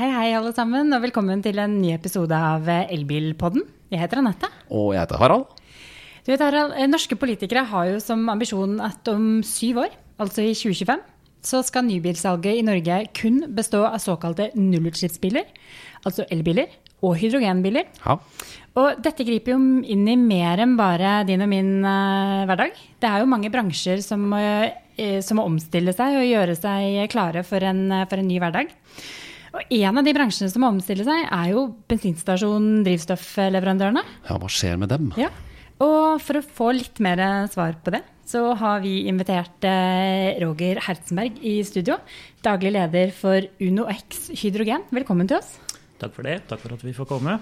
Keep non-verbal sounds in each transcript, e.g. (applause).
Hei, hei, alle sammen, og velkommen til en ny episode av Elbilpodden. Jeg heter Anette. Og jeg heter Harald. Du vet, Harald, eh, Norske politikere har jo som ambisjon at om syv år, altså i 2025, så skal nybilsalget i Norge kun bestå av såkalte nullutslippsbiler, altså elbiler, og hydrogenbiler. Ja. Og dette griper jo inn i mer enn bare din og min uh, hverdag. Det er jo mange bransjer som, uh, som må omstille seg og gjøre seg klare for en, for en ny hverdag. Og en av de bransjene som må omstille seg, er jo bensinstasjon drivstoffleverandørene. ja, hva skjer med dem? Ja. Og for å få litt mer svar på det, så har vi invitert eh, Roger Herzenberg i studio. Daglig leder for Uno X Hydrogen. Velkommen til oss. Takk for det. Takk for at vi får komme.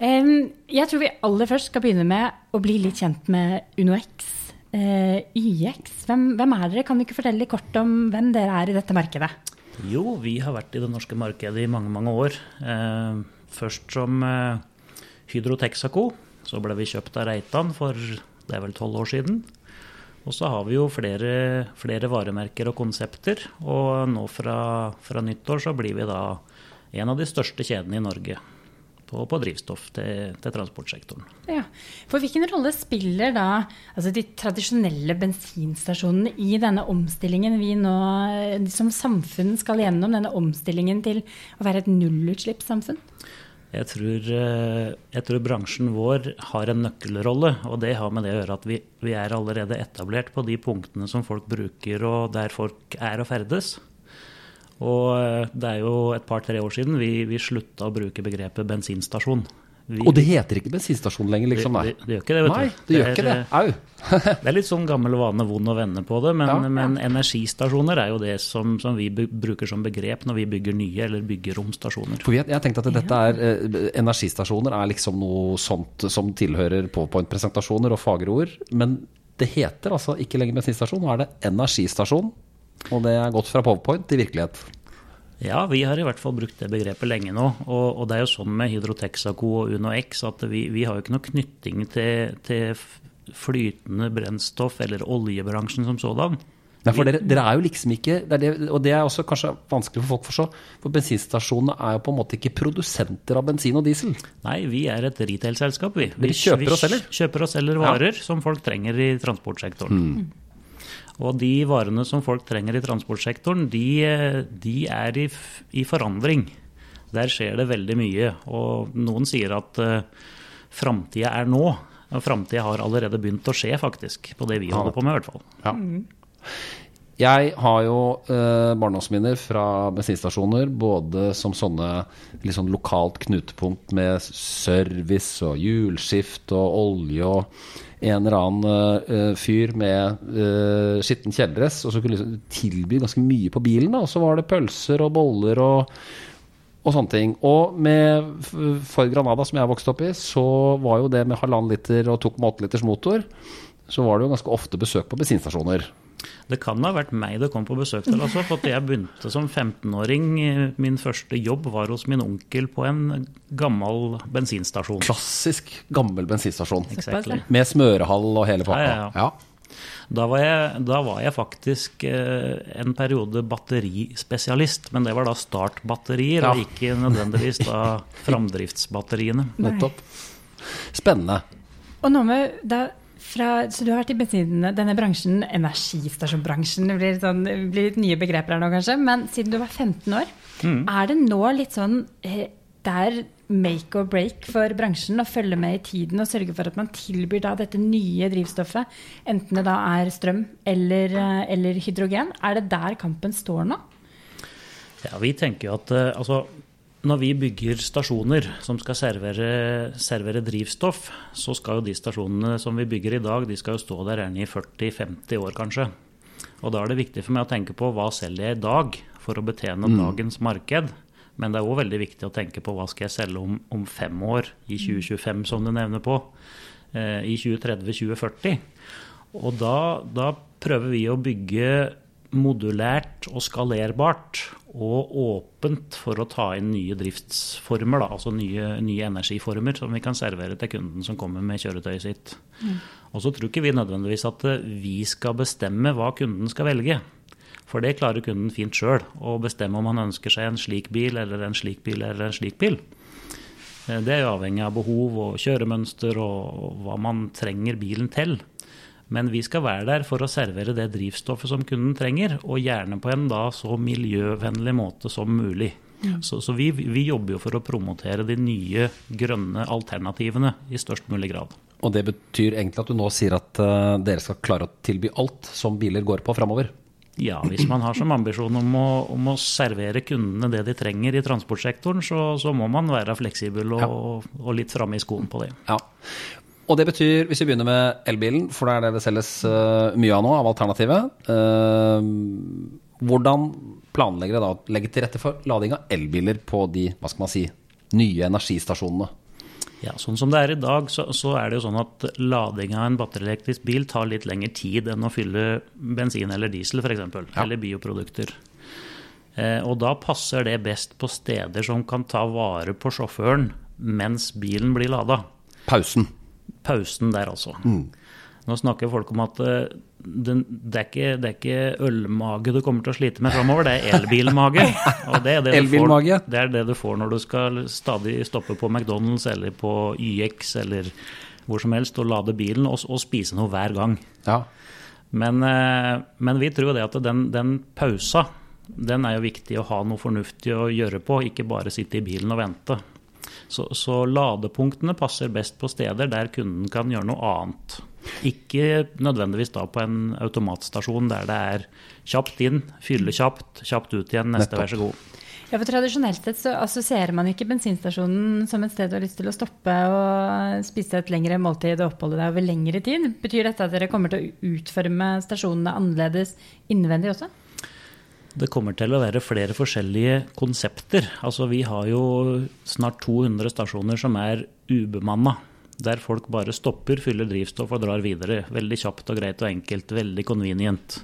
Jeg tror vi aller først skal begynne med å bli litt kjent med Uno X. YX, hvem, hvem er dere? Kan du ikke fortelle kort om hvem dere er i dette markedet? Jo, vi har vært i det norske markedet i mange, mange år. Først som Hydro Texaco. Så ble vi kjøpt av Reitan for det er vel tolv år siden. Og så har vi jo flere, flere, varemerker og konsepter. Og nå fra, fra, nyttår så blir vi da en av de største kjedene i Norge på, på drivstoff til, til, transportsektoren. Ja, For hvilken rolle spiller da altså de tradisjonelle bensinstasjonene i denne omstillingen vi nå som samfunn skal gjennom, denne omstillingen til å være et nullutslippssamfunn? Jeg tror, jeg tror, bransjen vår har en nøkkelrolle, og det har med det å gjøre at vi, vi, er allerede etablert på de punktene som folk bruker og der folk er og ferdes. Og det er jo et par-tre år siden vi, vi slutta å bruke begrepet bensinstasjon. Vi, og det heter ikke bensinstasjon lenger, liksom? Det, det, det gjør ikke det, vet nei, du. Det, gjør ikke det. Au. (laughs) det er litt sånn gammel vane, vond å vende på det. Men, ja, ja. men, energistasjoner er jo det som, som, vi bruker som begrep når vi bygger nye eller bygger om stasjoner. For jeg, jeg tenkte at dette er, eh, Energistasjoner er liksom noe sånt som tilhører PowerPoint-presentasjoner og fagre ord. Men det heter altså ikke lenger bensinstasjon, nå er det energistasjon. Og det er gått fra PowerPoint til virkelighet. Ja, vi har i hvert fall brukt det begrepet lenge nå. Og, og det er jo sånn med Hydrotexaco og Uno X at vi, vi har jo ikke noe knytting til, til, flytende brennstoff eller oljebransjen som sådan. Ja, for dere, dere, er jo liksom ikke det det, Og det er også kanskje vanskelig for folk å forstå. For bensinstasjonene er jo på en måte ikke produsenter av bensin og diesel. Nei, vi er et retail-selskap, vi. Vi, kjøper og? Vi kjøper og selger varer ja. som folk trenger i transportsektoren. Mm. Og de varene som folk trenger i transportsektoren, de, de er i, i, forandring. Der skjer det veldig mye. Og noen sier at uh, framtida er nå. Og framtida har allerede begynt å skje, faktisk. På det vi holder på med, i hvert fall. Ja. Jeg har jo eh, barndomsminner fra bensinstasjoner, både som sånne liksom lokalt knutepunkt med service og hjulskift og olje og en eller annen uh, fyr med uh, skitten kjeledress og så kunne liksom tilby ganske mye på bilen. Da. Og så var det pølser og boller og, og sånne ting. Og med Ford Granada, som jeg vokste opp i, så var jo det med halvannen liter og 2,8 liters motor, så var det jo ganske ofte besøk på bensinstasjoner. Det kan ha vært meg det kom på besøk til. Altså, for jeg begynte som 15-åring. Min første jobb var hos min onkel på en gammel bensinstasjon. Klassisk gammel bensinstasjon. Exactly. Med smørehall og hele pakka. Ja, ja, ja. Da, var jeg, da var jeg faktisk eh, en periode batterispesialist, men det var da startbatterier, og ikke nødvendigvis da (laughs) framdriftsbatteriene. Nettopp. Spennende. Og nå med, fra, så du har vært i bensin, denne bransjen, energistasjonbransjen, det blir, sånn, det blir litt nye begreper her nå kanskje, men siden du var 15 år, mm. er det nå litt sånn eh, det er make or break for bransjen å følge med i tiden og sørge for at man tilbyr da dette nye drivstoffet, enten det da er strøm eller, eh, eller hydrogen. Er det der kampen står nå? Ja, vi tenker jo at eh, altså, når vi bygger stasjoner som skal servere, servere, drivstoff, så skal jo de stasjonene som vi bygger i dag, de skal jo stå der gjerne i 40-50 år, kanskje. Og da er det viktig for meg å tenke på hva selger jeg i dag for å betjene mm. dagens marked. Men det er òg veldig viktig å tenke på hva skal jeg selge om, om fem år, i 2025 som du nevner på, eh, i 2030-2040. Og da, da prøver vi å bygge modulært og skalerbart og åpent for å ta inn nye driftsformer, da, altså nye, nye, energiformer som vi kan servere til kunden som kommer med kjøretøyet sitt. Mm. Og så tror ikke vi nødvendigvis at vi skal bestemme hva kunden skal velge. For det klarer kunden fint sjøl, å bestemme om han ønsker seg en slik bil eller en slik bil eller en slik bil. Eh, det er jo avhengig av behov og kjøremønster og hva man trenger bilen til. Men vi skal være der for å servere det drivstoffet som kunden trenger, og gjerne på en da så miljøvennlig måte som mulig. Mm. Så, så vi, vi, jobber jo for å promotere de nye grønne alternativene i størst mulig grad. Og det betyr egentlig at du nå sier at uh, dere skal klare å tilby alt som biler går på framover? Ja, hvis man har som ambisjon om å, om å, servere kundene det de trenger i transportsektoren, så, så må man være fleksibel og, ja. og litt framme i skoen på det. Ja. Og det betyr, hvis vi begynner med elbilen, for det er det det selges uh, mye av nå, av alternativet uh, Hvordan planlegger dere da å legge til rette for lading av elbiler på de hva skal man si, nye energistasjonene? Ja, Sånn som det er i dag, så, så, er det jo sånn at lading av en batterielektrisk bil tar litt lengre tid enn å fylle bensin eller diesel f.eks. Ja. Eller bioprodukter. Eh, og da passer det best på steder som kan ta vare på sjåføren mens bilen blir lada. Pausen. Pausen der, altså. Mm. Nå snakker folk om at eh, det, det, er ikke, det, er ikke, ølmage du kommer til å slite med framover, det er elbilmage. (laughs) Og det er det. Får, det er det du får når du skal stadig stoppe på McDonald's eller på YX eller hvor som helst og lade bilen og, og spise noe hver gang. Ja. Men, eh, men, vi tror det at den, den pausa den er jo viktig å ha noe fornuftig å gjøre på, ikke bare sitte i bilen og vente. Så, så ladepunktene passer best på steder der kunden kan gjøre noe annet. Ikke nødvendigvis da på en automatstasjon der det er kjapt inn, fylle kjapt, kjapt ut igjen, neste, vær så god. Ja, for Tradisjonelt sett så assosierer man ikke bensinstasjonen som et sted du har lyst til å stoppe og spise et lengre måltid og oppholde deg over lengre tid. Betyr dette at dere kommer til å utforme stasjonene annerledes innvendig også? Det kommer til å være flere forskjellige konsepter. Altså, vi har jo snart 200 stasjoner som er ubemanna. Der folk bare stopper, fyller drivstoff og drar videre. Veldig kjapt og greit og enkelt. Veldig convenient.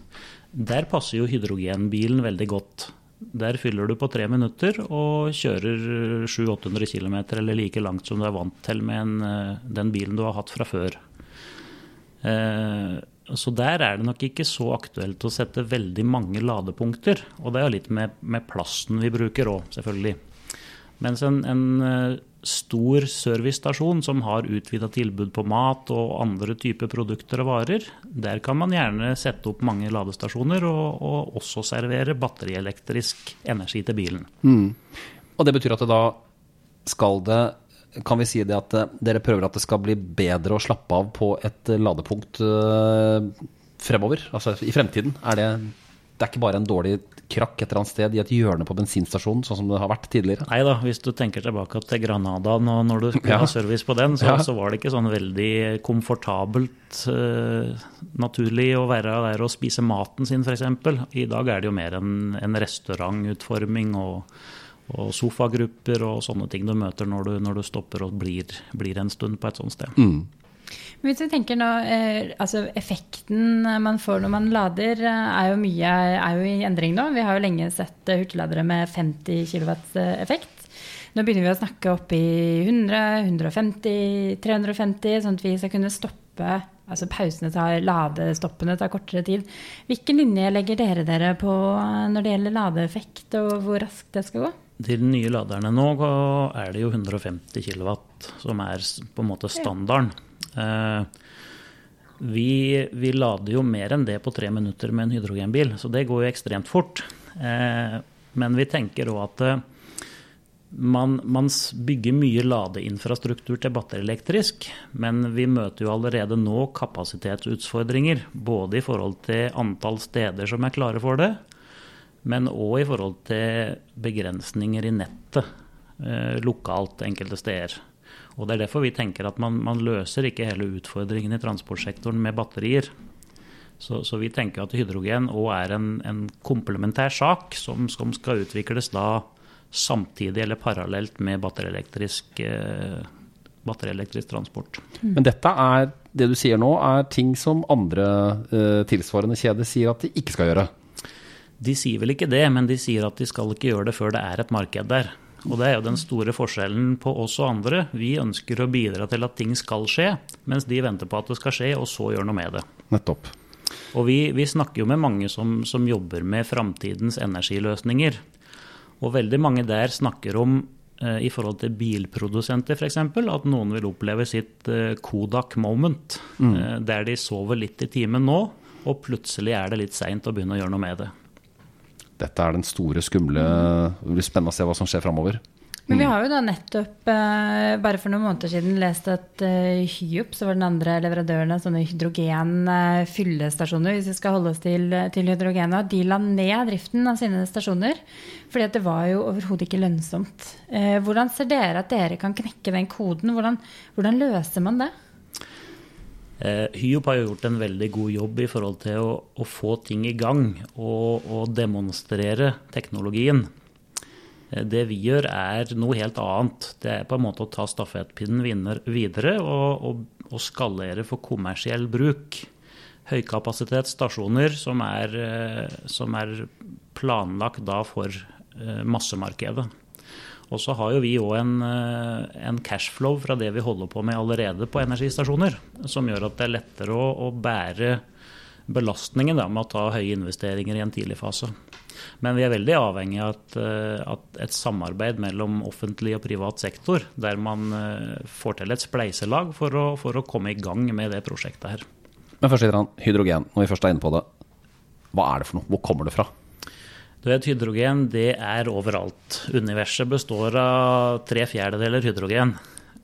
Der passer jo hydrogenbilen veldig godt. Der fyller du på tre minutter og kjører 700-800 km eller like langt som du er vant til med en, eh, den bilen du har hatt fra før. Eh, så der er det nok ikke så aktuelt å sette veldig mange ladepunkter. Og det er jo litt med, med plassen vi bruker òg, selvfølgelig. Mens en, en eh, stor servicestasjon som har utvida tilbud på mat og andre typer produkter og varer, der kan man gjerne sette opp mange ladestasjoner og, og også servere batterielektrisk energi til bilen. Mm. Og det betyr at det da skal det Kan vi si det at eh, dere prøver at det skal bli bedre å slappe av på et ladepunkt eh, fremover? Altså i fremtiden? Er det det er ikke bare en dårlig krakk et eller annet sted i et hjørne på bensinstasjonen, sånn som det har vært tidligere? Nei da, hvis du tenker tilbake til Granada nå, når du skulle ja. ha service på den, så, ja. så, var det ikke sånn veldig komfortabelt uh, naturlig å være der og spise maten sin, f.eks. I dag er det jo mer en, en restaurantutforming og, og, sofagrupper og sånne ting du møter når du, når du stopper og blir, blir, en stund på et sånt sted. Mm. Men hvis vi tenker nå, eh, altså Effekten man får når man lader, eh, er jo, mye, er jo i endring nå. Vi har jo lenge sett eh, hurtigladere med 50 kW effekt. Nå begynner vi å snakke opp i 100, 150, 350, sånn at vi skal kunne stoppe altså Pausene tar, ladestoppene tar kortere tid. Hvilken linje legger dere dere på når det gjelder ladeeffekt, og hvor raskt det skal gå? Til de nye laderne nå er det jo 150 kW som er på en måte standarden. Eh, vi, vi, lader jo mer enn det på tre minutter med en hydrogenbil, så det går jo ekstremt fort. Eh, men vi tenker òg at eh, man, man, bygger mye ladeinfrastruktur til batterielektrisk, men vi møter jo allerede nå kapasitetsutfordringer. Både i forhold til antall steder som er klare for det, men òg i forhold til begrensninger i nettet lokalt enkelte steder. Og Det er derfor vi tenker at man, man løser ikke hele utfordringen i transportsektoren med batterier. Så, så vi tenker at hydrogen òg er en, en komplementær sak som, som, skal utvikles da samtidig eller parallelt med batterielektrisk, eh, batterielektrisk transport. Mm. Men dette er, det du sier nå, er ting som andre eh, tilsvarende kjeder sier at de ikke skal gjøre? De sier vel ikke det, men de sier at de skal ikke gjøre det før det er et marked der. Og det er jo den store forskjellen på oss og andre. Vi ønsker å bidra til at ting skal skje, mens de venter på at det skal skje, og så gjør noe med det. Nettopp. Og vi, vi snakker jo med mange som, som jobber med framtidens energiløsninger. Og veldig mange der snakker om eh, i forhold til bilprodusenter f.eks. at noen vil oppleve sitt eh, Kodak moment. Mm. Eh, der de sover litt i timen nå, og plutselig er det litt seint å begynne å gjøre noe med det. Dette er den store, skumle Det blir spennende å se hva som skjer framover. Men vi har jo da nettopp, eh, bare for noen måneder siden, lest at eh, Hyop, så var den andre leverandøren av sånne hydrogenfyllestasjoner, hvis vi skal holde oss til, til hydrogenet, de la ned driften av sine stasjoner. Fordi at det var jo overhodet ikke lønnsomt. Eh, hvordan ser dere at dere kan knekke den koden? Hvordan, hvordan løser man det? Eh, Hyop har jo gjort en veldig god jobb i forhold til å, å få ting i gang og, og demonstrere teknologien. Eh, Det vi gjør er noe helt annet. Det er på en måte å ta stafettpinnen videre og, og, og skalere for kommersiell bruk. Høykapasitetsstasjoner som er, eh, som er planlagt da for massemarkedet. Og så har jo vi òg en, eh, en cashflow fra det vi holder på med allerede på energistasjoner, som gjør at det er lettere å, å bære belastningen da, med å ta høye investeringer i en tidlig fase. Men vi er veldig avhengig av at, eh, at et samarbeid mellom offentlig og privat sektor, der man eh, får til et spleiselag for å, for å komme i gang med det prosjektet her. Men først litt hydrogen, når vi først er inne på det. Hva er det for noe? Hvor kommer det fra? Du vet, Hydrogen det er overalt. Universet består av tre fjerdedeler hydrogen.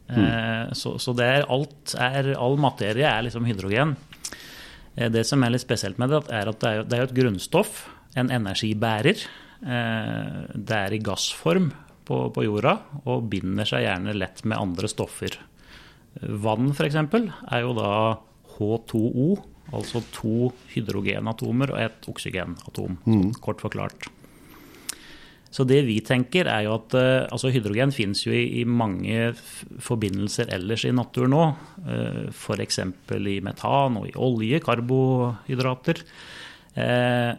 Eh, så, så det er alt er, all materie er liksom hydrogen. Eh, det som er litt spesielt med det, er at det er, det er et grunnstoff, en energibærer. Eh, det er i gassform på, på jorda og binder seg gjerne lett med andre stoffer. Vann f.eks. er jo da H2O, altså to hydrogenatomer og et oksygenatom, mm. kort forklart. Så det vi tenker er jo at eh, altså hydrogen finnes jo i, i mange forbindelser ellers i naturen nå. Uh, F.eks. i metan og i olje, karbohydrater. Eh,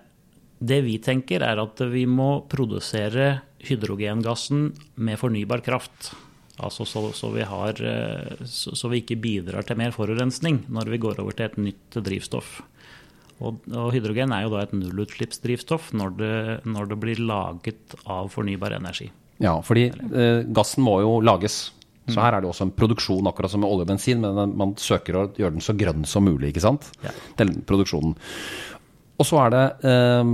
det vi tenker er at vi må produsere hydrogengassen med fornybar kraft. Altså så, så, vi har, eh, så, så vi ikke bidrar til mer forurensning når vi går over til et nytt drivstoff. Og, og hydrogen er jo da et nullutslippsdrivstoff når det, når det blir laget av fornybar energi. Ja, fordi eh, gassen må jo lages. Så her er det også en produksjon, akkurat som med olje og bensin, men man søker å gjøre den så grønn som mulig, ikke sant? Ja. Den produksjonen. Og så er det, eh,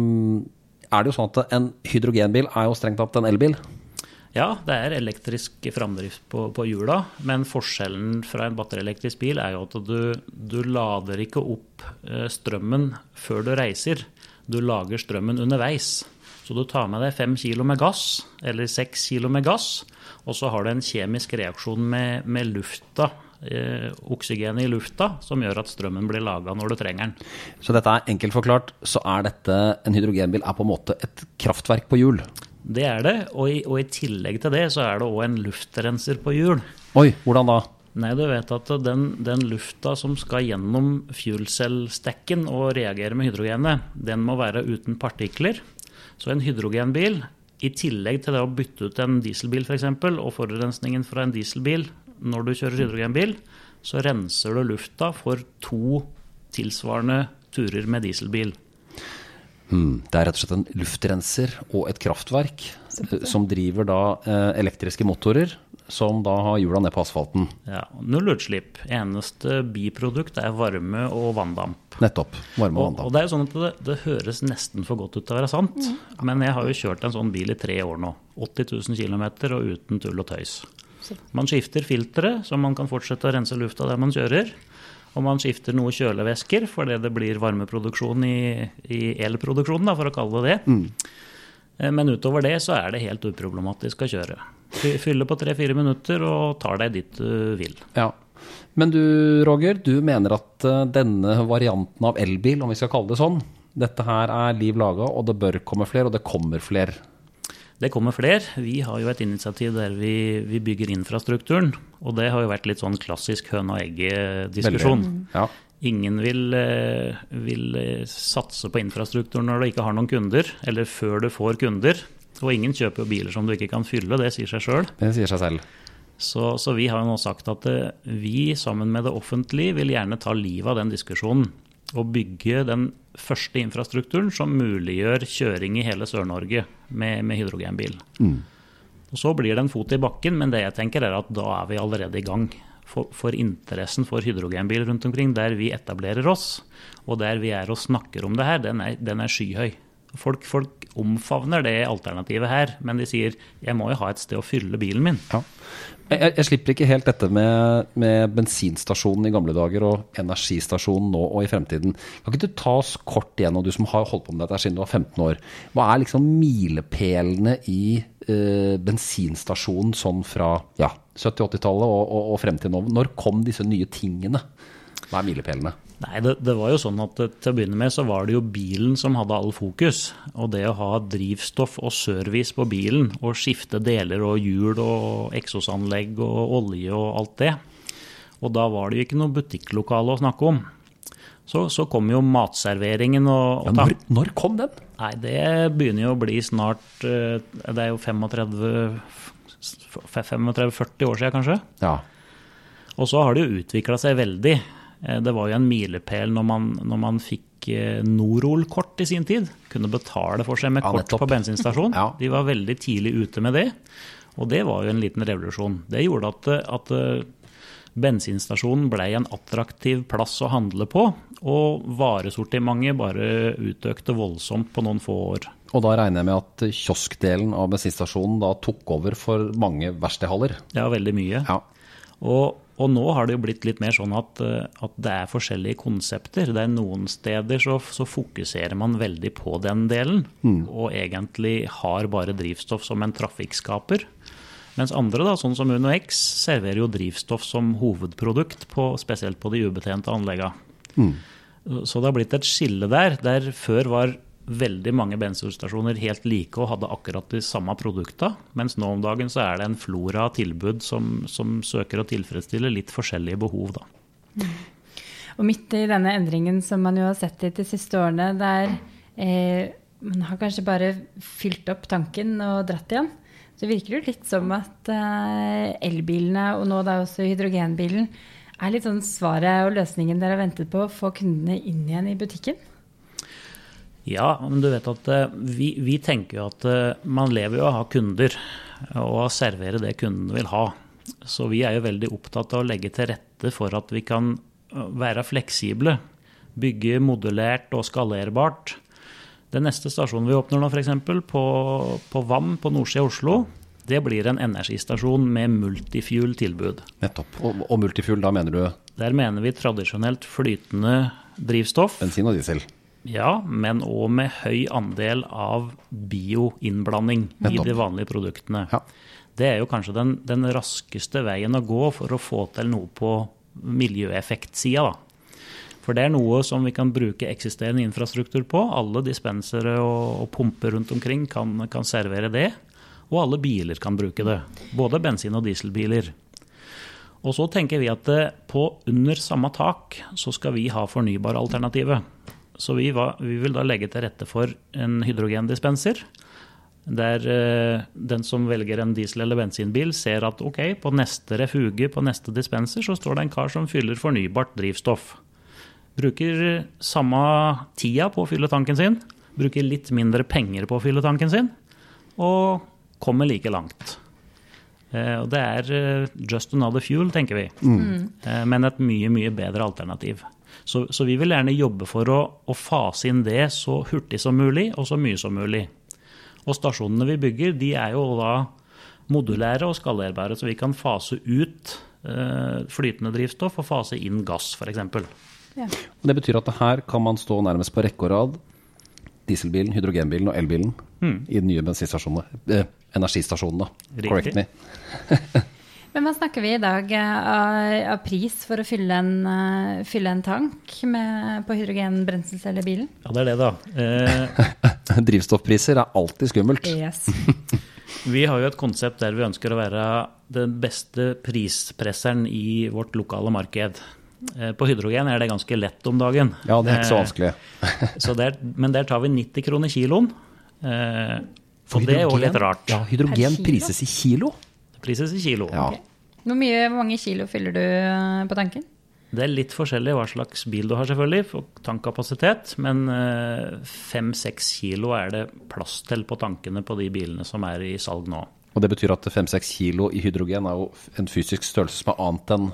er det jo sånn at en hydrogenbil er jo strengt tatt en elbil. Ja, det er elektrisk framdrift på, på hjula, men forskjellen fra en batterielektrisk bil er jo at du, du lader ikke opp eh, strømmen før du reiser. Du lager strømmen underveis. Så du tar med deg fem kilo med gass, eller seks kilo med gass, og så har du en kjemisk reaksjon med, med lufta, eh, oksygenet i lufta, som gjør at strømmen blir laga når du trenger den. Så dette er enkelt forklart, så er dette en hydrogenbil er på en måte et kraftverk på hjul. Det er det, og i, og i tillegg til det så er det òg en luftrenser på hjul. Oi, hvordan da? Nei, du vet at den, den lufta som skal gjennom fuelcell-stekken og reagere med hydrogenet, den må være uten partikler. Så en hydrogenbil, i tillegg til det å bytte ut en dieselbil f.eks., og forurensningen fra en dieselbil når du kjører hydrogenbil, så renser du lufta for to tilsvarende turer med dieselbil. Hmm, det er rett og slett en luftrenser og et kraftverk eh, som driver da eh, elektriske motorer, som da har hjula ned på asfalten. Ja, Null utslipp. Eneste biprodukt er varme og vanndamp. Nettopp. Varme og Og, og vanndamp. det er jo sånn at det, det høres nesten for godt ut til å være sant. Men jeg har jo kjørt en sånn bil i tre år nå. 80 000 km og uten tull og tøys. Man skifter filteret, så man kan fortsette å rense lufta der man kjører. Og man skifter noe kjølevæsker fordi det blir varmeproduksjon i, i elproduksjonen, da, for å kalle det det. Mm. Men utover det så er det helt uproblematisk å kjøre. Fylle på tre-fire minutter og tar deg dit du vil. Ja. Men du, Roger, du mener at eh, denne varianten av elbil, om vi skal kalle det sånn, dette her er liv laga, og det bør komme flere, og det kommer flere. Det kommer flere. Vi har jo et initiativ der vi, vi bygger infrastrukturen. Og det har jo vært litt sånn klassisk høne og egget-diskusjon. Ja. Ingen vil, eh, vil eh, satse på infrastrukturen når du ikke har noen kunder, eller før du får kunder. Og ingen kjøper biler som du ikke kan fylle, det sier seg sjøl. Det sier seg selv. Så, så vi har jo nå sagt at eh, vi sammen med det offentlige vil gjerne ta livet av den diskusjonen. Å bygge den første infrastrukturen som muliggjør kjøring i hele Sør-Norge med, med hydrogenbil. Og Så blir det en fot i bakken, men det jeg tenker er at da er vi allerede i gang. For, for interessen for hydrogenbil rundt omkring, der vi etablerer oss, og der vi er og snakker om det her, den er, den er skyhøy. Folk, folk omfavner det alternativet her, men de sier jeg må jo ha et sted å fylle bilen min. Ja. Jeg, jeg, slipper ikke helt dette med, med bensinstasjonen i gamle dager og energistasjonen nå og i fremtiden. Kan ikke du ta oss kort igjennom, du som har holdt på med dette siden du var 15 år. Hva er liksom milepælene i eh, bensinstasjonen sånn fra ja, 70-80-tallet og, og, og frem til nå? Når kom disse nye tingene? Hva er milepælene? Nei, det, det, var jo sånn at Til å begynne med så var det jo bilen som hadde all fokus. Og det å ha drivstoff og service på bilen, og skifte deler og hjul og eksosanlegg og olje og alt det. Og da var det jo ikke noe butikklokale å snakke om. Så, så kom jo matserveringen og, og ja, når, når, kom den? Nei, Det begynner jo å bli snart Det er jo 35-40 år siden, kanskje. Ja. Og så har det jo utvikla seg veldig. Det var jo en milepæl når, når, man fikk Norol-kort i sin tid. Kunne betale for seg med ja, kort på bensinstasjon. (laughs) ja. De var veldig tidlig ute med det. Og det var jo en liten revolusjon. Det gjorde at, at bensinstasjonen ble en attraktiv plass å handle på. Og varesortimentet bare utøkte voldsomt på noen få år. Og da regner jeg med at kioskdelen av bensinstasjonen da tok over for mange verkstedhaller? Ja, veldig mye. Ja. Og, og, nå har det jo blitt litt mer sånn at, at det er forskjellige konsepter. Det er Noen steder så, så fokuserer man veldig på den delen, Mm. og egentlig har bare drivstoff som en trafikkskaper. Mens andre, da, sånn som UnoX, serverer jo drivstoff som hovedprodukt, på, spesielt på de ubetjente anleggene. Mm. Så det har blitt et skille der, der før var veldig mange bensinstasjoner helt like og hadde akkurat de samme produkta, mens nå om dagen så er det en flora av tilbud som, som søker å tilfredsstille litt forskjellige behov. Da. Og midt i denne endringen som man jo har sett i de siste årene, der eh, man har kanskje bare fylt opp tanken og dratt igjen, så virker det litt som at eh, elbilene, og nå da også hydrogenbilen, er litt sånn svaret og løsningen dere har ventet på å få kundene inn igjen i butikken? Ja, men du vet at vi, vi tenker jo at man lever jo av å ha kunder, og å servere det kundene vil ha. Så vi er jo veldig opptatt av å legge til rette for at vi kan være fleksible. Bygge modulært og skalerbart. Den neste stasjonen vi åpner nå, f.eks. På, på VAM på nordsida av Oslo, det blir en energistasjon med multifuel-tilbud. Nettopp. Og, og multifuel, da mener du? Der mener vi tradisjonelt flytende drivstoff. Bensin og diesel. Ja, men òg med høy andel av bioinnblanding i de vanlige produktene. Ja. Det er jo kanskje den, den, raskeste veien å gå for å få til noe på miljøeffektsida. For det er noe som vi kan bruke eksisterende infrastruktur på. Alle dispensere og, og pumper rundt omkring kan, kan servere det. Og alle biler kan bruke det. Både bensin- og dieselbiler. Og så tenker vi at på under samme tak så skal vi ha fornybaralternativet. Så vi, var, vi, vil da legge til rette for en hydrogendispenser. Der eh, den som velger en diesel- eller bensinbil, ser at ok, på neste refuge, på neste dispenser, så står det en kar som fyller fornybart drivstoff. Bruker samme tida på å fylle tanken sin, bruker litt mindre penger på å fylle tanken sin, og kommer like langt. Eh, og det er eh, just another fuel, tenker vi. Mm. Men et mye, mye bedre alternativ. Så, så, vi vil gjerne jobbe for å, å, fase inn det så hurtig som mulig og så mye som mulig. Og stasjonene vi bygger, de er jo da modulære og skalerbare, så vi kan fase ut eh, flytende drivstoff og fase inn gass, f.eks. Ja. Det betyr at her kan man stå nærmest på rekke og rad. Dieselbilen, hydrogenbilen og elbilen mm. i de nye bensinstasjonene. Eh, energistasjonene, Riktig. Correct me. (laughs) Men hva snakker vi i dag av, av pris for å fylle en, uh, fylle en tank med, på hydrogenbrenselcellebilen? Ja, det er det, da. Eh, (laughs) Drivstoffpriser er alltid skummelt. Yes. (laughs) vi har jo et konsept der vi ønsker å være den beste prispresseren i vårt lokale marked. Eh, på hydrogen er det ganske lett om dagen. Ja, det er ikke så vanskelig. (laughs) så der, men der tar vi 90 kroner kiloen. Eh, og det er jo litt rart. Ja, hydrogen prises i kilo. Prises i kilo. Ja. Okay. Hvor, mye, hvor mange kilo fyller du på tanken? Det er litt forskjellig hva slags bil du har, selvfølgelig, for tankkapasitet. Men fem-seks kilo er det plass til på tankene på de bilene som er i salg nå. Og det betyr at fem-seks kilo i hydrogen er jo en fysisk størrelse som er annet enn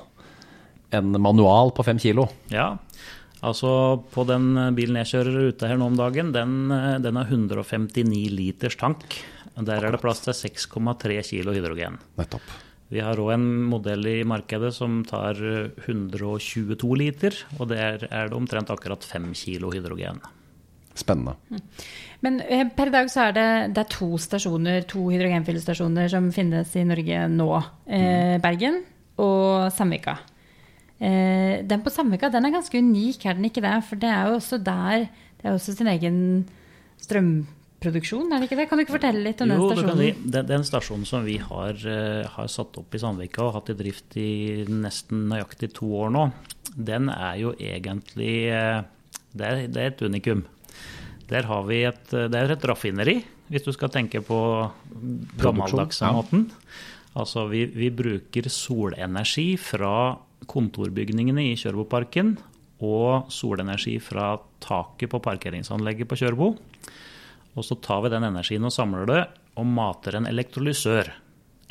en manual på fem kilo. Ja, altså på den bilen jeg kjører ute her nå om dagen, den, den har 159 liters tank. Der er det plass til 6,3 kilo hydrogen. Nettopp. Vi har òg en modell i markedet som tar 122 liter, og der er det omtrent akkurat 5 kilo hydrogen. Spennende. Men per i dag så er det, det er to stasjoner, to hydrogenfyllestasjoner som finnes i Norge nå. Eh, Bergen og Sandvika. Eh, den på Sandvika den er ganske unik, er den ikke det? For det er jo også der Det er også sin egen strømproduksjon, er det ikke det? Kan du ikke fortelle litt om jo, den stasjonen? Jo, den, den stasjonen som vi har, uh, har, satt opp i Sandvika og hatt i drift i nesten nøyaktig to år nå, den er jo egentlig uh, det, er, det, er, et unikum. Der har vi et, det er et raffineri, hvis du skal tenke på gammeldagse måten. Altså vi, vi bruker solenergi fra kontorbygningene i Kjørboparken og solenergi fra taket på parkeringsanlegget på Kjørbo. Og så tar vi den energien og samler det og mater en elektrolysør.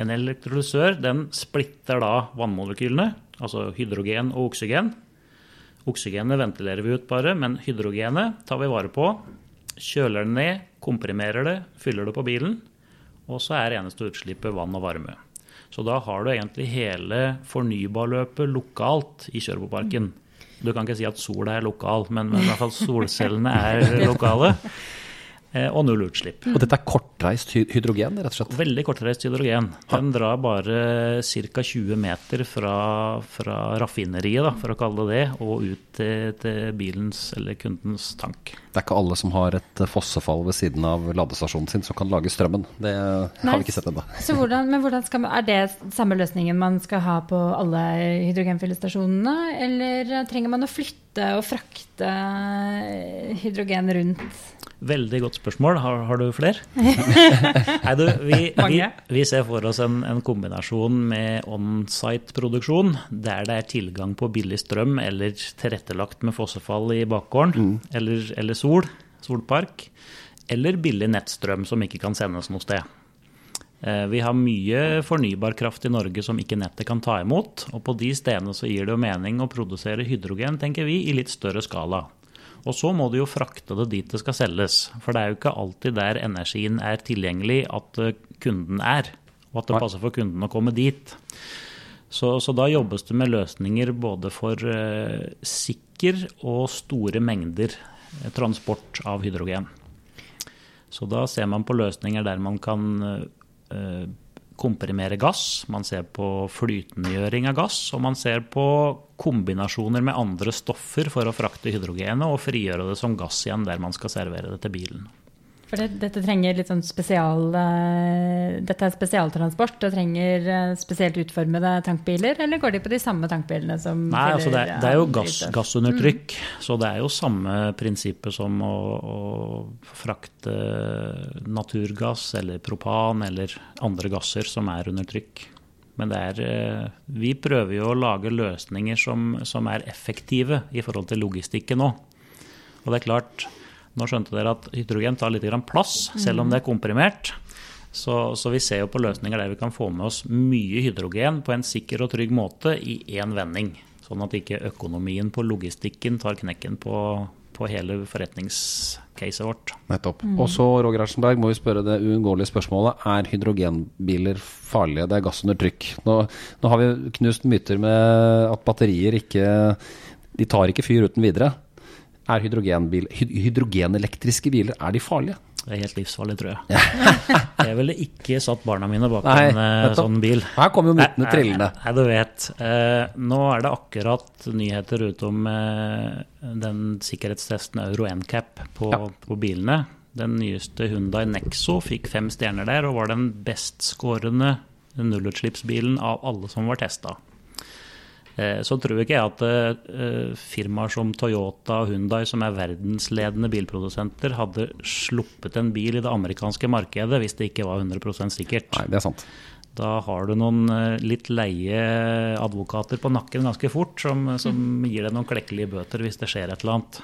En elektrolysør den splitter da vannmolekylene, altså hydrogen og oksygen. Oksygenet ventilerer vi ut bare, men hydrogenet tar vi vare på. Kjøler det ned, komprimerer det, fyller det på bilen. Og så er eneste utslippet vann og varme. Så da har du egentlig hele fornybarløpet lokalt i Kjørboparken. Du kan ikke si at sola er lokal, men, i hvert fall solcellene er (laughs) lokale. Og null utslipp. Og dette er kortreist hydrogen, rett og slett? Veldig kortreist hydrogen. Den drar bare ca. 20 meter fra, fra raffineriet, da, for å kalle det det, og ut til, til, bilens eller kundens tank. Det er ikke alle som har et fossefall ved siden av ladestasjonen sin som kan lage strømmen. Det Nei, har vi ikke sett ennå. Men hvordan skal, er det samme løsningen man skal ha på alle hydrogenfyllestasjonene, eller trenger man å flytte og frakte hydrogen rundt? Veldig godt spørsmål. Har, har du flere? (laughs) Nei, du, vi, vi, vi, ser for oss en, en kombinasjon med on-site-produksjon, der det er tilgang på billig strøm eller tilrettelagt med fossefall i bakgården, mm. eller, eller, sol, solpark, eller billig nettstrøm som ikke kan sendes noe sted. Eh, vi har mye fornybar kraft i Norge som ikke nettet kan ta imot. Og på de stedene så gir det jo mening å produsere hydrogen, tenker vi, i litt større skala. Og så må du jo frakte det dit det skal selges. For det er jo ikke alltid der energien er tilgjengelig at eh, kunden er. Og at det passer for kunden å komme dit. Så, så da jobbes det med løsninger både for eh, sikker og store mengder uh, transport av hydrogen. Så da ser man på løsninger der man kan uh, komprimere gass, man ser på flytendegjøring av gass, og man ser på kombinasjoner med andre stoffer for å frakte hydrogenet og frigjøre det som gass igjen der man skal servere det til bilen. For det, dette trenger litt sånn spesial uh, Dette er spesialtransport og trenger uh, spesielt utformede tankbiler, eller går de på de samme tankbilene som Nei, altså det, det, er jo gass, gassundertrykk, mm. så det er jo samme prinsippet som å, å, frakte naturgass eller propan eller andre gasser som er under trykk. Men det er, vi prøver jo å lage løsninger som, som er effektive i forhold til logistikken nå. Og det er klart, nå skjønte dere at hydrogen tar litt plass, selv om det er komprimert. Så, så, vi ser jo på løsninger der vi kan få med oss mye hydrogen på en sikker og trygg måte i én vending. Sånn at ikke økonomien på logistikken tar knekken på, på hele forretningscaset vårt. Nettopp. Mm. Og så, Roger Ersenberg, må vi spørre det uunngåelige spørsmålet. Er hydrogenbiler farlige? Det er gass under trykk. Nå, nå har vi knust myter med at batterier ikke De tar ikke fyr uten videre. Er hydrogenbil, hydrogenelektriske biler er de farlige? Det er helt livsfarlig, tror jeg. (laughs) jeg ville ikke satt barna mine bak Nei, en uh, sånn bil. Her kommer jo mytene trillende. Nei, du vet. Uh, nå er det akkurat nyheter ute om uh, den sikkerhetstesten Euro NCAP på, ja. på bilene. Den nyeste Hundai Nexo fikk fem stjerner der og var den bestskårende nullutslippsbilen av alle som var testa. Eh, så tror ikke jeg at eh, firmaer som Toyota og Hundai, som er verdensledende bilprodusenter, hadde sluppet en bil i det amerikanske markedet hvis det ikke var 100% sikkert. Nei, det er sant. Da har du noen eh, litt leie advokater på nakken ganske fort, som, som gir deg noen klekkelige bøter hvis det skjer et eller annet.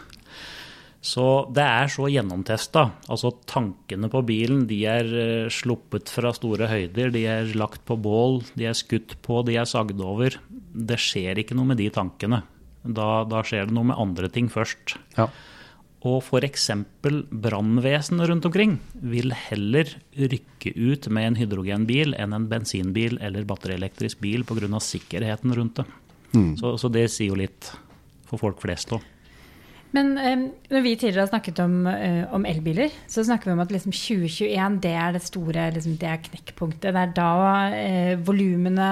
Så det er så gjennomtesta. Altså tankene på bilen de er sluppet fra store høyder. De er lagt på bål, de er skutt på, de er sagd over. Det skjer ikke noe med de tankene. Da, da skjer det noe med andre ting først. Ja. Og f.eks. brannvesenet rundt omkring vil heller rykke ut med en hydrogenbil enn en bensinbil eller batterielektrisk bil pga. sikkerheten rundt det. Så, så det sier jo litt for folk flest òg. Men um, når vi tidligere har snakket om, uh, om, elbiler, så snakker vi om at liksom 2021 det er det store liksom, det er knekkpunktet. Det er da uh, volumene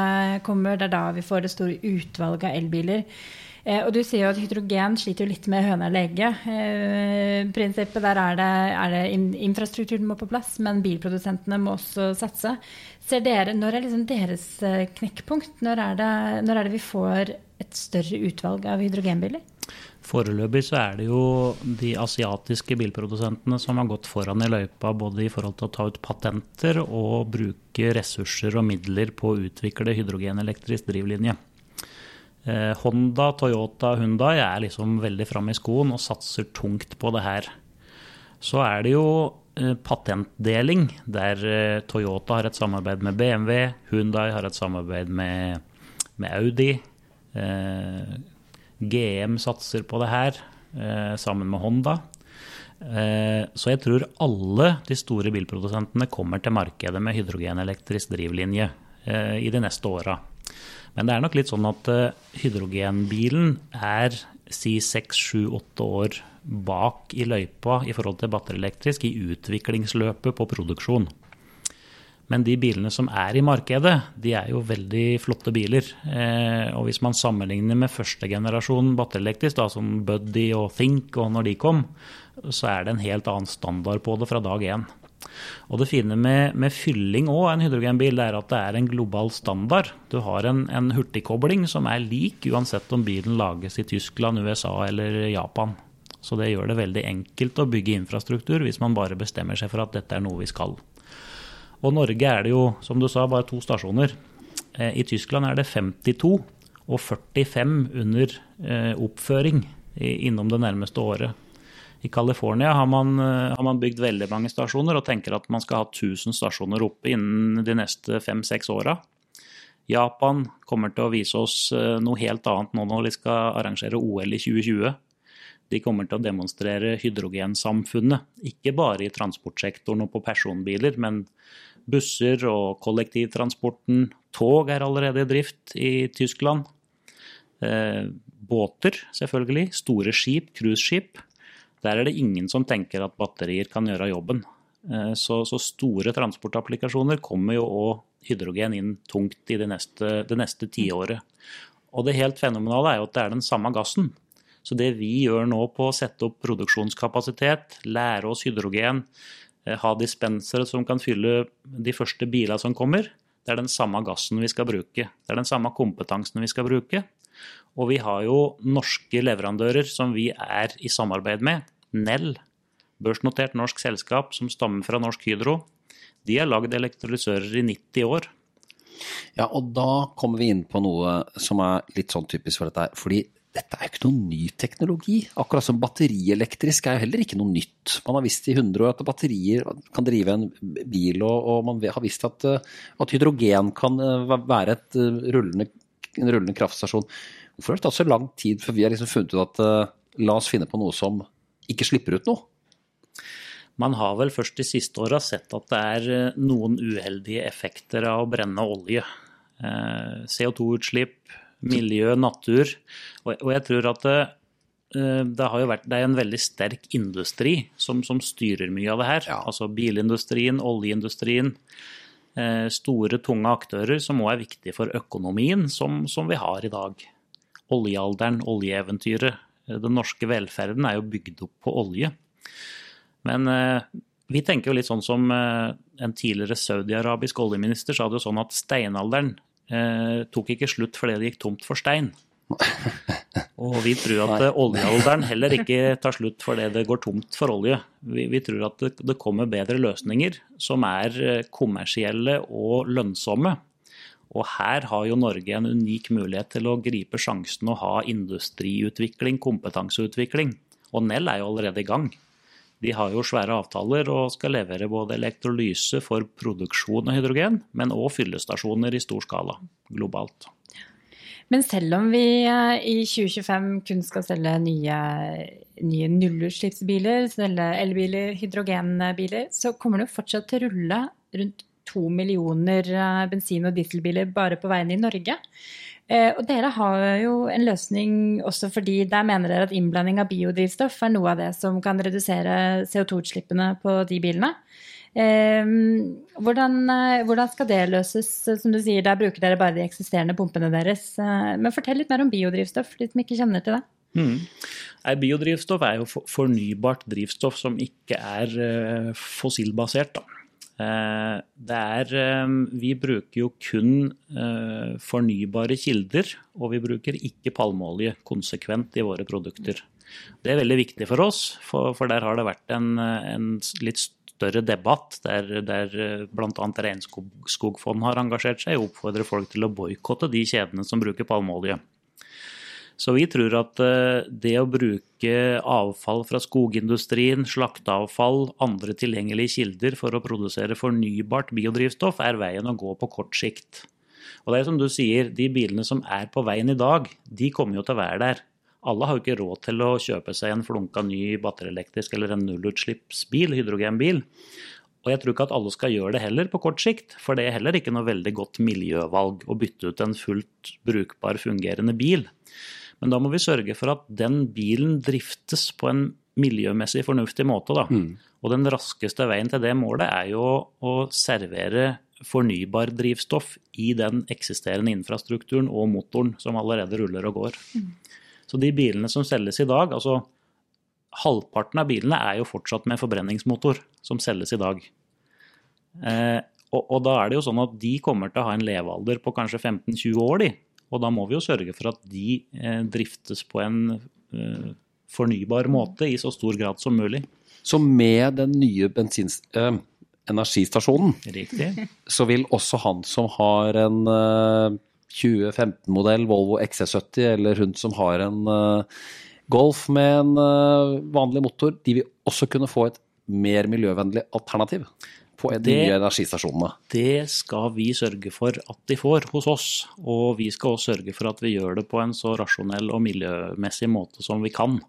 kommer, det er da vi får det store utvalget av elbiler. Eh, og du sier jo at hydrogen sliter jo litt med høna og egget-prinsippet. der er det, er det infrastrukturen må på plass, men bilprodusentene må også satse. Ser dere, Når er liksom deres eh, knekkpunkt? Når er, det, når er det vi får et større utvalg av hydrogenbiler? Foreløpig så er det jo de asiatiske bilprodusentene som har gått foran i løypa både i forhold til å ta ut patenter og bruke ressurser og midler på å utvikle hydrogenelektrisk drivlinje. Eh, Honda, Toyota, Hundai er liksom veldig framme i skoen og satser tungt på det her. Så er det jo eh, patentdeling, der eh, Toyota har et samarbeid med BMW, Hundai har et samarbeid med, med Audi. GM satser på det her, eh, sammen med Honda. Eh, så jeg tror alle de store bilprodusentene kommer til markedet med hydrogenelektrisk drivlinje eh, i de neste åra. Men det er nok litt sånn at hydrogenbilen er si seks, sju, åtte år bak i løypa i forhold til batterielektrisk i utviklingsløpet på produksjon. Men de bilene som er i markedet, de er jo veldig flotte biler. Eh, og hvis man sammenligner med første generasjon batterielektrisk, som Buddy og Think og når de kom, så er det en helt annen standard på det fra dag én. Og det fine med, med fylling òg en hydrogenbil, det er at det er en global standard. Du har en, en hurtigkobling som er lik uansett om bilen lages i Tyskland, USA eller Japan. Så det gjør det veldig enkelt å bygge infrastruktur hvis man bare bestemmer seg for at dette er noe vi skal. Og Norge er det jo, som du sa, bare to stasjoner. Eh, I Tyskland er det 52 og 45 under eh, oppføring innom det nærmeste året. I California har man, eh, har man, bygd veldig mange stasjoner og tenker at man skal ha 1000 stasjoner oppe innen de neste fem-seks åra. Japan kommer til å vise oss noe helt annet nå når de skal arrangere OL i 2020. De kommer til å demonstrere hydrogensamfunnet, ikke bare i transportsektoren og på personbiler, men busser og kollektivtransporten. Tog er allerede i drift i Tyskland. Eh, båter, selvfølgelig. Store skip, cruiseskip. Der er det ingen som tenker at batterier kan gjøre jobben. Eh, så, så, store transportapplikasjoner kommer jo òg hydrogen inn tungt i det neste, det neste tiåret. Og det helt fenomenale er jo at det er den samme gassen. Så det vi gjør nå på å sette opp produksjonskapasitet, lære oss hydrogen, ha dispensere som kan fylle de første bilene som kommer. Det er den samme gassen vi skal bruke. Det er den samme kompetansen vi skal bruke. Og vi har jo norske leverandører som vi er i samarbeid med. Nell, børsnotert norsk selskap som stammer fra Norsk Hydro. De har lagd elektrolysører i 90 år. Ja, og da kommer vi inn på noe som er litt sånn typisk for dette her. Dette er jo ikke noen ny teknologi. Akkurat som batterielektrisk er jo heller ikke noe nytt. Man har visst i 100 år at batterier kan drive en bil, og, og man har visst at, eh, at, hydrogen kan eh, være et eh, rullende, en rullende kraftstasjon. Hvorfor har det tatt så lang tid før vi har liksom funnet ut at la oss finne på noe som ikke slipper ut noe? Man har vel først de siste åra sett at det er noen uheldige effekter av å brenne olje. CO2-utslipp, miljø, natur. Og, og jeg tror at det, eh, det, har jo vært, det er en veldig sterk industri som, som styrer mye av det her. Ja. Altså bilindustrien, oljeindustrien. Eh, store, tunge aktører som òg er viktige for økonomien som, som, vi har i dag. Oljealderen, oljeeventyret. Eh, den norske velferden er jo bygd opp på olje. Men vi tenker jo litt sånn som en tidligere saudi-arabisk oljeminister sa det jo sånn at steinalderen eh, tok ikke slutt fordi det gikk tomt for stein. (laughs) Og vi tror at eh, oljealderen heller ikke tar slutt fordi det går tomt for olje. Vi, vi tror at det, det, kommer bedre løsninger som er eh, kommersielle og lønnsomme. Og her har jo Norge en unik mulighet til å gripe sjansen å ha industriutvikling, kompetanseutvikling. Og Nell er jo allerede i gang. De har jo svære avtaler og skal levere både elektrolyse for produksjon av hydrogen, men òg fyllestasjoner i stor skala globalt. Men selv om vi eh, i 2025 kun skal selge nye, nye nullutslippsbiler, selge elbiler, hydrogenbiler, så kommer det jo fortsatt til å rulle rundt to millioner eh, bensin- og dieselbiler bare på veiene i Norge. Eh, og dere har jo en løsning også fordi der mener dere at innblanding av biodrivstoff er noe av det som kan redusere CO2-utslippene på de bilene. Eh, hvordan, hvordan, skal det løses? Som du sier, Der bruker dere bare de eksisterende pumpene deres. Men fortell litt mer om biodrivstoff, de som ikke kjenner til det. Mm. Biodrivstoff er jo fornybart drivstoff som ikke er fossilbasert. Da. Eh, det er eh, Vi bruker jo kun eh, fornybare kilder, og vi bruker ikke palmeolje konsekvent i våre produkter. Det er veldig viktig for oss, for, der har det vært en, en litt større debatt der, der bl.a. Regnskogfond har engasjert seg og oppfordrer folk til å boikotte de kjedene som bruker palmeolje. Så vi tror at eh, det å bruke avfall fra skogindustrien, slakteavfall, andre tilgjengelige kilder for å produsere fornybart biodrivstoff, er veien å gå på kort sikt. Og det er som du sier, de bilene som er på veien i dag, de kommer jo til å være der. Alle har jo ikke råd til å kjøpe seg en flunka ny batterielektrisk eller en nullutslippsbil, hydrogenbil. Og jeg tror ikke at alle skal gjøre det heller på kort sikt, for det er heller ikke noe veldig godt miljøvalg å bytte ut en fullt brukbar, fungerende bil. Men da må vi sørge for at den bilen driftes på en miljømessig fornuftig måte. Da. Mm. Og den raskeste veien til det målet er jo å servere fornybar drivstoff i den eksisterende infrastrukturen og motoren som allerede ruller og går. Mm. Så de bilene som selges i dag, altså halvparten av bilene er jo fortsatt med forbrenningsmotor som selges i dag. Eh, og, og, da er det jo sånn at de kommer til å ha en levealder på kanskje 15-20 år, de. Og da må vi jo sørge for at de eh, driftes på en eh, fornybar måte i så stor grad som mulig. Så med den nye bensins, eh, energistasjonen, Riktig. så vil også han som har en eh, 2015-modell Volvo XC70, eller hun som har en eh, Golf med en vanlig motor, de vil også kunne få et mer miljøvennlig alternativ? På de det, nye energistasjonene? Det skal vi sørge for at de får hos oss. Og vi skal også sørge for at vi gjør det på en så rasjonell og miljømessig måte som vi kan.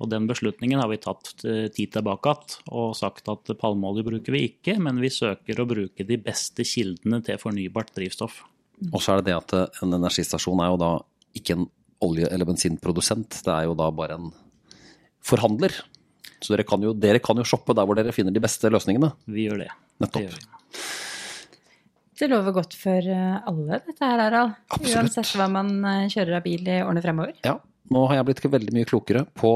Og Den beslutningen har vi tatt eh, tid tilbake igjen og sagt at palmeolje bruker vi ikke, men vi søker å bruke de beste kildene til fornybart drivstoff. Og så er det det at en energistasjon er jo da ikke en olje- eller bensinprodusent, det er jo da bare en forhandler. Så dere kan, jo, dere kan jo shoppe der hvor dere finner de beste løsningene. Vi gjør det. Nettopp. Det, det lover godt for eh, alle, dette her, Harald. Uansett hva man eh, kjører av bil i årene fremover. Ja. Nå har jeg blitt veldig mye klokere på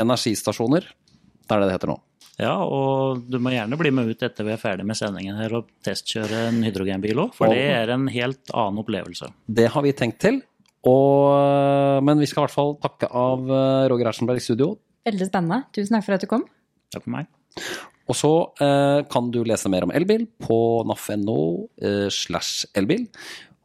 energistasjoner. Det er det det heter nå. Ja, og du må gjerne bli med ut etter vi er ferdig med sendingen her og testkjøre en hydrogenbil òg, for og, det er en helt annen opplevelse. Det har vi tenkt til. Og, men vi skal i hvert fall takke av eh, Roger Ersenberg i studio. Veldig spennende. Tusen takk for at du kom. Takk for meg. Og så eh, kan du lese mer om elbil på naf.no eh, slash elbil.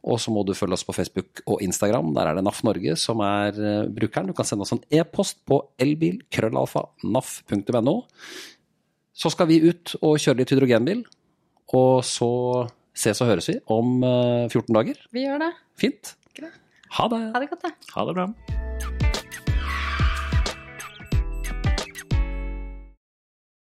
Og så må du følge oss på Facebook og Instagram. Der er det NAF Norge som er eh, brukeren. Du kan sende oss en e-post på elbil.krøllalfa.naf.no. Så skal vi ut og kjøre litt hydrogenbil. Og så ses og høres vi om 14 eh, dager. Vi gjør det. Fint. Ha det. Ha det godt, da. Ha det bra.